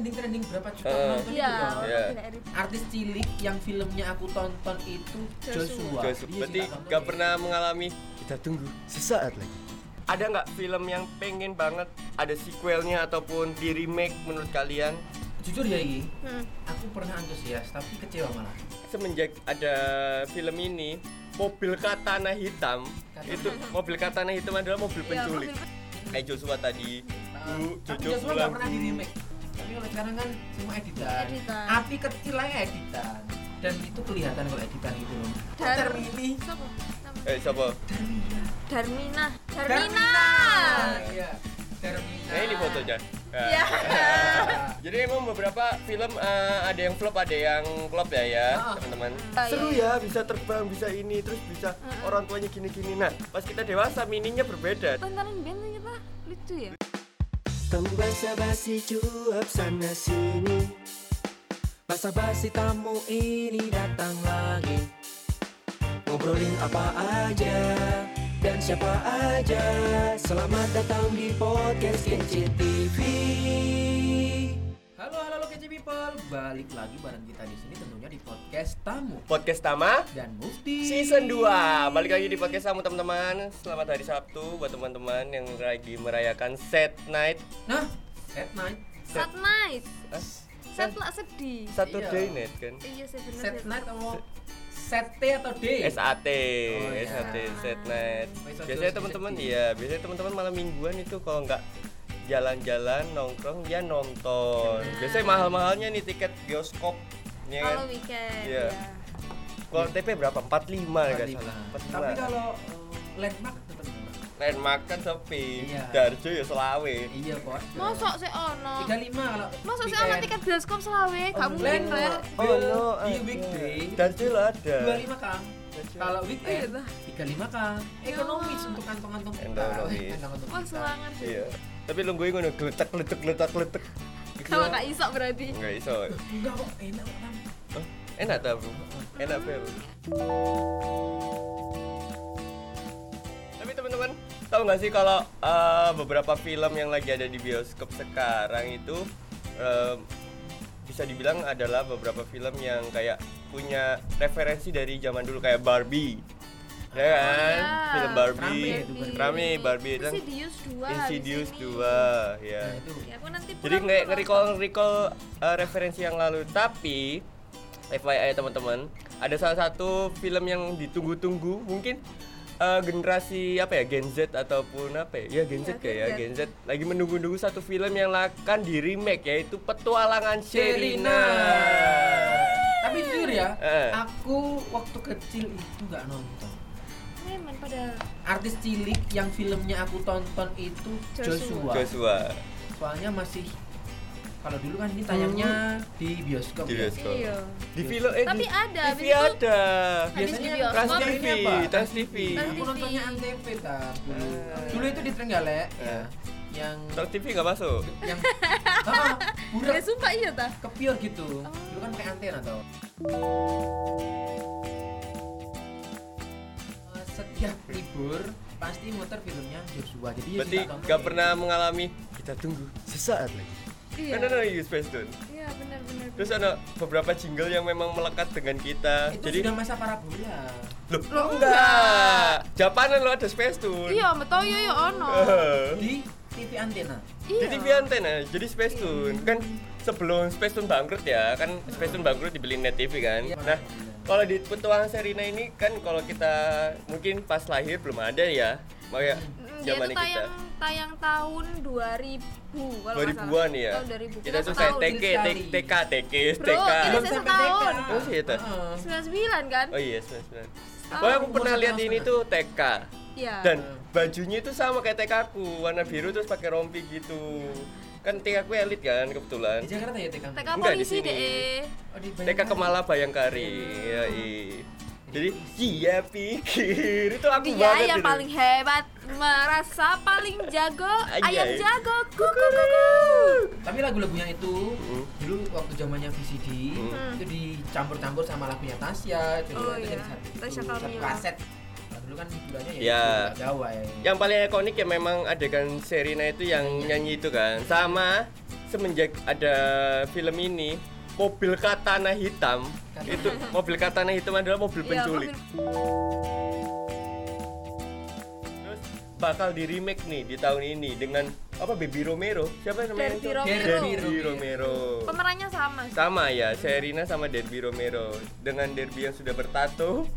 trending-trending berapa juta Eh, penonton Iya, itu. Iya. Erit. Artis cilik yang filmnya aku tonton itu Joshua. Joshua. Joshua. Dia Berarti gak pernah mengalami kita tunggu sesaat lagi. Ada nggak film yang pengen banget ada sequelnya ataupun di remake menurut kalian? Jujur ya Iki, Hmm. aku pernah antusias tapi kecewa malah. Semenjak ada film ini, mobil katana hitam Katana. itu mobil katana hitam adalah mobil Iya, penculik. mobil- Kayak Joshua tadi, Bu, tapi Jojo Joshua pulang. gak pernah di remake. Tapi kalau sekarang kan semua editan. Editan. Api kecil aja editan. Dan itu kelihatan kalau editan gitu loh. Dar-. Siapa? Nama- Eh, siapa? Darmina. Darmina. Darmina. Darmina. Iya. Darmina. Nah, ini fotonya. Nah. Iya. Jadi emang beberapa film eh, ada yang flop, ada yang flop ya ya, Ah. teman-teman. Seru iya. ya, bisa terbang, bisa ini, terus bisa orang tuanya gini-gini. Nah, pas kita dewasa mininya berbeda. Tontonan band kita lucu ya. Temu basa-basi cuap sana sini. Basa-basi tamu ini datang lagi. Ngobrolin apa aja dan siapa aja. Selamat datang di podcast Kece TV people, balik lagi bareng kita di sini tentunya di podcast tamu Podcast Tama dan Mufti Season 2 Balik lagi di podcast kamu teman-teman Selamat hari Sabtu buat teman-teman yang lagi merayakan set night Nah, at night, Sad night. Sad lah sedih. Saturday Iya. night kan Iya set sih. night atau set T atau D? SAT, Oh, iya. SAT, set night. Biasanya teman-teman iya, biasanya teman-teman malam mingguan itu kalau nggak jalan-jalan nongkrong ya nonton. Biasanya mahal-mahalnya nih tiket bioskop, ya kan? Kalau weekend. Iya. ya. Kalau TP berapa? 45 ya guys. 45. Tapi kalau uh, landmark tetap murah. landmark kan sepi. Iya. Darjo ya selawe. Iya kok. Mosok sih ono. 35 kalau Mosok sih ono tiket bioskop selawe, kamu mungkin Landmark rek. Oh no, di ada. weekday Darjo lah ada. 25 kang. Kalau weekend Iya, dah. 35 kang. Ekonomis Ya. untuk kantong-kantong kita. Ekonomis. Kantong-kantong Wah, kita. semangat sih. Iya. Tapi lu gue ngono geletak geletak geletak geletak. Kalau gak iso berarti. Enggak iso. Enggak kok enak. Oh, enak tak, Bu? Enak, Bel. Tapi teman-teman, tahu nggak sih kalau eh, beberapa film yang lagi ada di bioskop sekarang itu em, bisa dibilang adalah beberapa film yang kayak punya referensi dari zaman dulu kayak Barbie. Ya kan? iya. Film Barbie. Rame itu Barbie. Rame Barbie dan Insidious 2 Insidious 2, ya. Nah, itu. Ya, aku nanti Jadi dulu nge-recall recall uh, referensi yang lalu tapi FYI teman-teman ada salah satu film yang ditunggu-tunggu mungkin uh, generasi apa ya Gen Z ataupun apa ya ya Gen Z Iya, kayak ya Gen Gen Z lagi menunggu-nunggu satu film yang akan di remake yaitu Petualangan Sherina. Tapi jujur ya, Eh. aku waktu kecil itu nggak nonton. Memang pada Artis cilik yang filmnya aku tonton itu Joshua. Joshua. Joshua Soalnya masih kalau dulu kan ini tayangnya di bioskop. di ya. bioskop. Iya. Di film eh Tapi ada, TV itu- ada. Biasanya di bioskop. Trans TV? Trans TV. Trans Aku TV. nontonnya Antv tak dulu. Eh. Dulu itu di Trenggalek ya. Yang Trans TV nggak masuk. yang ah, burak Ya sumpah iya ta. kepior gitu. Dulu kan pakai antena tau. Setiap libur pasti muter filmnya Joshua. Jadi ya Berarti nggak ya. pernah mengalami kita tunggu sesaat lagi. Iya. Kan ada lagi Space Tune. Iya benar benar. Terus ada beberapa jingle yang memang melekat dengan kita. Itu Jadi sudah masa parabola. loh, Loh, enggak. Japanan lo ada Space Tune. Iya, betul ya ya ono. Di TV antena. Di Iya. TV antena, jadi Space Tune kan sebelum Space Tune bangkrut ya, kan Space Tune bangkrut dibeli Net TV kan. Iya. Nah, kalau di Petualangan Serina ini kan kalau kita mungkin pas lahir belum ada ya, makanya Dia zaman kita. tayang tayang tahun 2000 kalau nggak 2000-an salah. ya. Tahun 2000. Kita tuh kayak TK. TK, TK, Bro, TK. Belum saya sampai setahun. TK. Oh, iya? Heeh. 99 kan? Oh iya, 99. Tahu, Pokoknya aku pernah lihat tahun ini tuh TK. Iya. Dan bajunya itu sama kayak TK aku, warna biru terus pakai rompi gitu. Kan TK aku elit kan kebetulan. Di Jakarta ya TK. TK Enggak, di sini. deh. Oh, di TK. Kemala Bayangkari. Ya, iya. Jadi iya pikir itu aku Dia banget yang itu. paling hebat, merasa paling jago, ayam jago, kuku kuku. Tapi lagu-lagunya itu Hmm. dulu waktu zamannya VCD Hmm. itu dicampur-campur sama lagunya Tasya itu Oh, iya. Tasya kaset. Dulu kan hiburannya ya, Ya. Jawa ya. Yang paling ikonik ya memang adegan Serina itu yang nyanyi itu kan sama semenjak ada film ini mobil katana hitam Katana. itu mobil katana hitam adalah mobil Iya, penculik mobil- terus bakal di remake nih di tahun ini dengan apa Baby Romero siapa namanya Derby itu? Romero. Derby Romero Pemerannya sama. sih. sama ya Sherina sama Derby Romero dengan Derby yang sudah bertato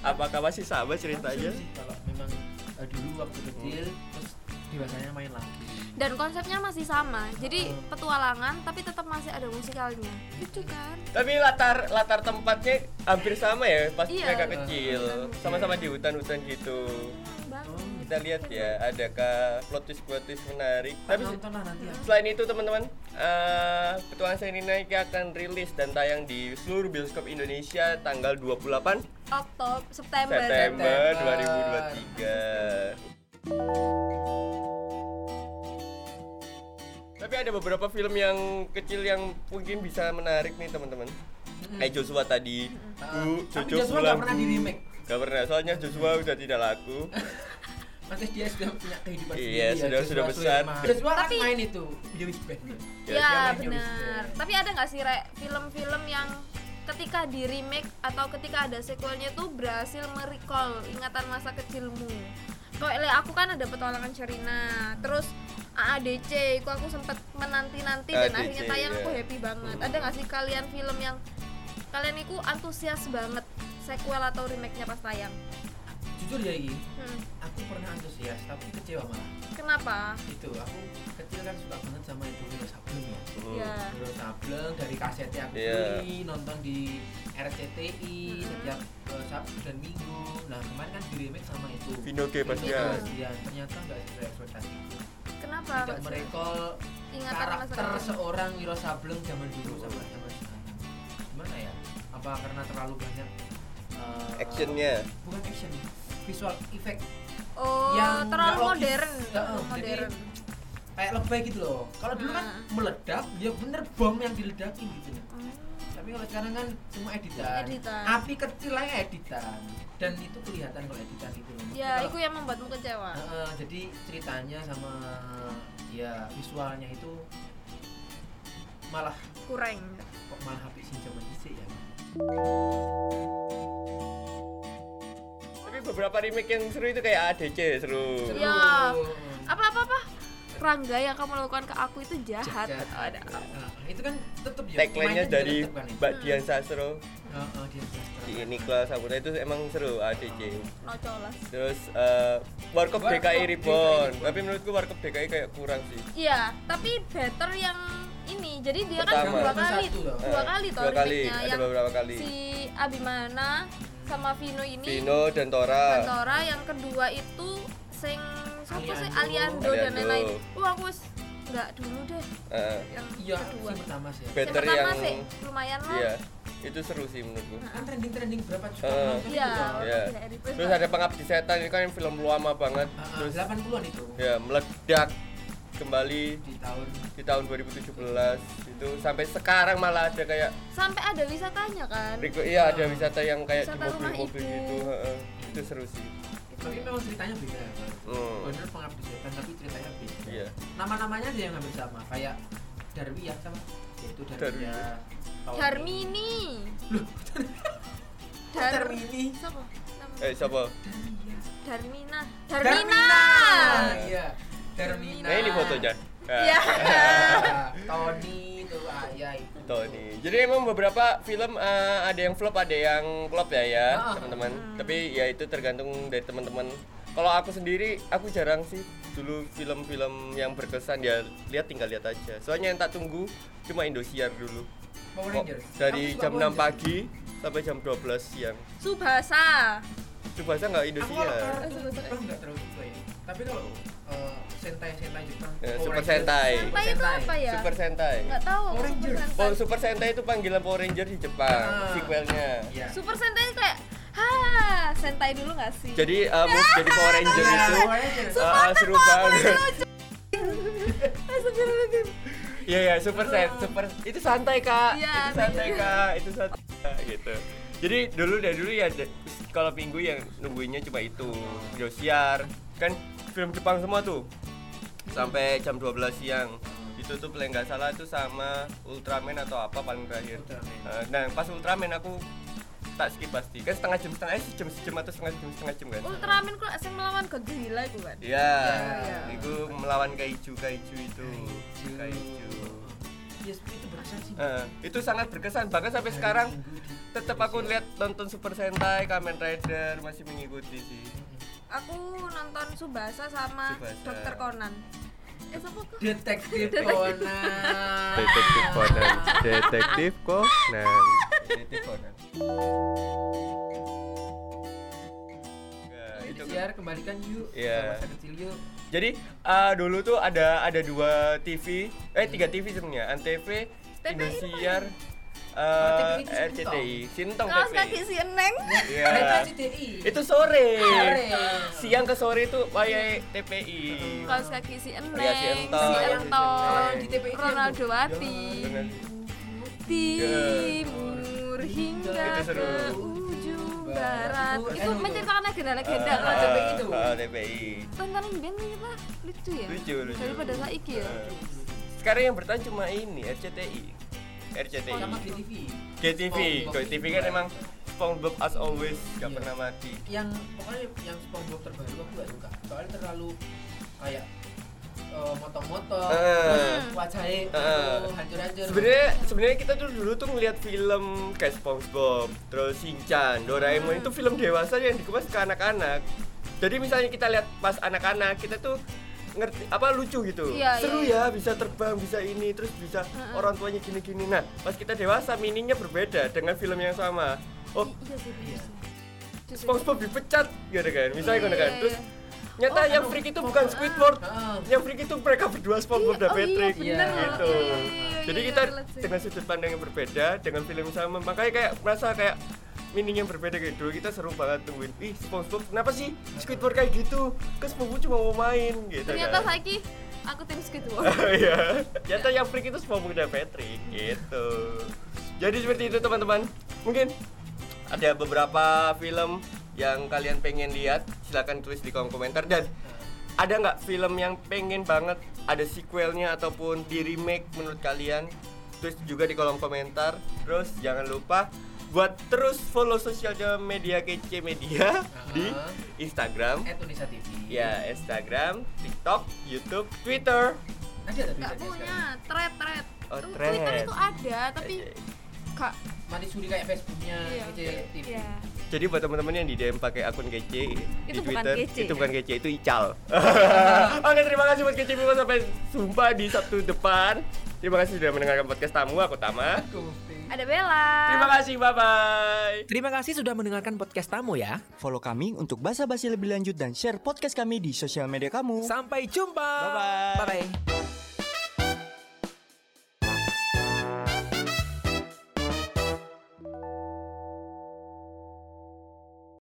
apakah masih sama ceritanya sih kalau memang eh, dulu waktu kecil terus dewasanya main lagi Dan konsepnya masih sama. Jadi Oh. petualangan tapi tetap masih ada musikalnya. Lucu kan? tapi latar latar tempatnya hampir sama ya pas Iya. mereka kecil sama-sama di hutan-hutan gitu kita lihat ya adakah plot twist plot twist menarik. Tapi lah nanti ya. selain itu teman-teman eh petualangan ini akan rilis dan tayang di seluruh bioskop Indonesia tanggal 28 Oktober, September. September September. 2023 tapi ada beberapa film yang kecil yang mungkin bisa menarik nih teman-teman. Kayak Joshua tadi. Bu, tapi Jojo Joshua pulang, nggak pernah di remake. Gak pernah, soalnya Joshua udah tidak laku Masih dia sudah punya kehidupan Iya, sendiri ya, sudah- sudah besar. Joshua kan Tapi- main itu video band Ya, Ya, siapa yang benar. Tapi ada nggak sih Rek, film-film yang ketika di remake atau ketika ada sequelnya tuh berhasil merecall ingatan masa kecilmu. Kalau le aku kan ada petualangan Sherina, terus AADC, itu aku sempet menanti-nanti dan akhirnya tayang aku ya. happy banget. Ada nggak sih kalian film yang kalian itu antusias banget sequel atau remake-nya pas tayang? jujur ya ini Hmm. Aku pernah antusias tapi kecewa malah Kenapa? itu aku kecil kan suka banget sama itu Wiro Sableng ya Hmm. Wiro Sableng dari kasetnya aku Iya. beli nonton di RCTI Mm-mm. setiap eh, Sabtu dan Minggu nah kemarin kan di remake sama itu Vino G pasti Iya. ya Iya, ternyata nggak sesuai ekspektasiku Kenapa? tidak merekol karakter seorang Wiro Sableng zaman dulu sama zaman sekarang gimana ya apa karena terlalu banyak eh, Actionnya bukan action visual effect Oh, yang terlalu logis. modern. Heeh, terlalu jadi modern. kayak lebay gitu loh kalau dulu kan meledak ya bener bom yang diledakin gitu Hmm. tapi kalau sekarang kan semua editan, Editan. api kecil aja editan dan itu kelihatan kalau editan itu Ya, Kalau- itu yang membuatmu kecewa. Heeh, jadi ceritanya sama ya visualnya itu malah Kurang. kok malah api sih zaman ya beberapa remake yang seru itu kayak ADC seru Seru. Ya. Apa apa apa? Rangga yang kamu lakukan ke aku itu jahat. Jahat. Ada. Nah, itu kan tetep ya Tagline-nya dari kan itu. Mbak Dian Sastro Heeh, dia sastra. di Niklas Saputra itu emang seru ADC No colas. Terus eh Warkop DKI DKI Reborn. Tapi menurutku Warkop DKI kayak kurang sih Iya, tapi better yang ini. Jadi dia kan Pertama. dua Yang kali, satu loh. dua kali toh dua kali, ada yang beberapa kali. si Abimana sama Vino ini Vino dan Tora Tora yang kedua itu sing siapa sih Aliando. Aliando dan lain-lain. Wah, aku nggak dulu deh Eh, yang Iya, kedua. sing pertama sih. Yang Better pertama yang- sih lumayan lah. Iya Itu seru sih menurutku Kan trending-trending berapa juta penonton Iya. Iya. Terus ada Pengabdi Setan ini kan film lama banget ah, Terus 80-an itu ya meledak kembali di tahun di tahun 2017 itu sampai sekarang malah ada kayak Sampai ada wisatanya kan. Riko, iya ada wisata yang kayak Wisata di mobil-mobil gitu heeh. itu seru sih tapi memang ceritanya beda Hmm. bener pengabdi setan tapi ceritanya beda Iya. nama-namanya aja yang hampir sama kayak Darwi ya sama yaitu Darwi Darwi. Darmini. Kok Darmini Siapa? Nama- eh siapa Darmina. Darmina Darmina. iya Darmina nah ini fotonya Iya. Ah, Tony tuh ayah itu Tony. Jadi emang beberapa film eh, ada yang flop, ada yang flop ya ya, Ah. teman-teman. Tapi ya itu tergantung dari teman-teman. Kalau aku sendiri, aku jarang sih dulu film-film yang berkesan ya lihat tinggal lihat aja. Soalnya yang tak tunggu cuma Indosiar dulu. Rangers dari Aku jam Power 6 Rangers. pagi sampai jam 12 siang. Subasa. Coba saya nggak aku kalau Indosiar. suka ya tapi kalau eh, Sentai Sentai Jepang Ya, Power Super Rangers, Sentai. Super Sentai itu apa ya? Super Sentai. Nggak tahu. Power Super Rangers. Sentai. Oh, Super Sentai itu panggilan Power Ranger di Jepang, Ah. sequelnya. Iya. Super Sentai itu kayak ha Sentai dulu nggak sih? Jadi uh, move jadi Power Ranger Iya, itu uh, seru banget. Iya ya, super set, super itu santai kak, Iya, itu santai kak, itu santai Kak, gitu. Jadi dulu dari dulu ya kalau minggu yang nungguinnya cuma itu, Indosiar, kan film Jepang semua tuh sampai jam 12 siang ditutup lah nggak salah itu sama Ultraman atau apa paling terakhir Ultraman. Nah pas Ultraman aku tak skip pasti kan setengah jam setengah eh, sejam sejam atau setengah jam setengah jam kan Ultraman ku sing melawan Godzilla itu kan. Iya, iya. itu melawan kaiju kaiju itu Kaiju. Yes, itu berkesan sih. Eh, itu sangat berkesan bahkan sampai sekarang tetap aku lihat nonton Super Sentai, Kamen Rider masih mengikuti sih. Aku nonton Subasa sama. Dokter Conan. Eh? Detektif Conan. Detektif Conan, Detektif Conan, Detektif Conan. Ya, itu Siar kembalikan yuk. Iya. Masa kecil yuk. Jadi eh, dulu tuh ada ada dua TV, eh tiga TV sebenarnya, Antv, TVRI Indosiar, Eh, itu RCTI, Sintong Kaos TV. kaki si Eneng. Iya. Itu sore. Siang ke sore itu wayai TPI. Kaos kaki si Eneng. Iya, si Entong. Si. Di TPI Ronaldo Wati. Dengan Timur hingga Itu seru. ke ujung barat. Itu menceritakan agenda-agenda Ah, kan. TPI itu. ah, TPI. Tontonan band kita lucu ya. Lucu, lucu. Daripada saiki ya. Eh, Sekarang yang bertahan cuma ini RCTI. RCTI. Sama GTV. GTV, GTV kan emang SpongeBob as always gak Iya. pernah mati. yang pokoknya yang SpongeBob terbaru aku gak suka soalnya terlalu kayak eh, motong-motong Eh. terus wajahnya Eh. aduh, hancur-hancur Sebenarnya sebenarnya kita tuh dulu tuh ngeliat film kayak SpongeBob, terus Shinchan, Doraemon itu film dewasa yang dikemas ke anak-anak. Jadi misalnya kita lihat pas anak-anak kita tuh ngerti apa lucu gitu. Iya, Seru iya, ya bisa terbang, bisa ini, terus bisa Heeh. orang tuanya gini-gini. Nah, pas kita dewasa meaningnya berbeda dengan film yang sama. Oh, Iya. Iya. Iya. SpongeBob dipecat gitu kan. Misalnya Iya, gitu kan. iya, Terus iya. nyata Oh, yang freak itu oh, bukan ah. Squidward. Heeh. Yang freak itu mereka berdua SpongeBob dan Iya, oh iya, Patrick bener loh. gitu. Iya, iya, iya, Jadi iya, kita sih. dengan sudut pandang yang berbeda dengan film yang sama, makanya kayak merasa kayak meaning yang berbeda kayak dulu kita seru banget tungguin. Ih, SpongeBob kenapa sih Squidward kayak gitu? Kan SpongeBob cuma mau main gitu Ternyata kan. saiki aku tim Squidward. Iya. Nyata yang freak itu SpongeBob dan Patrick gitu. Jadi seperti itu teman-teman. Mungkin ada beberapa film yang kalian pengen lihat, silahkan tulis di kolom komentar dan ada nggak film yang pengen banget ada sequelnya ataupun di remake menurut kalian? Tulis juga di kolom komentar. Terus jangan lupa buat terus follow sosial media kece media di Instagram, Unisa TV ya Instagram, TikTok, YouTube, Twitter. ada punya, thread thread. Oh, thread. Twitter itu ada, tapi gak mati suri kayak Facebooknya iya. Kece TV Iya. Jadi buat teman-teman yang di DM pakai akun kece di Itu bukan Twitter, kece. itu bukan kece, itu ical. Oke, terima kasih buat kece People sampai jumpa di Sabtu depan. Terima kasih sudah mendengarkan podcast tamu aku Tama. Ada Bella. Terima kasih, bye bye. Terima kasih sudah mendengarkan podcast tamu ya. Follow kami untuk basa-basi lebih lanjut dan share podcast kami di sosial media kamu. Sampai jumpa. Bye-bye. Bye bye.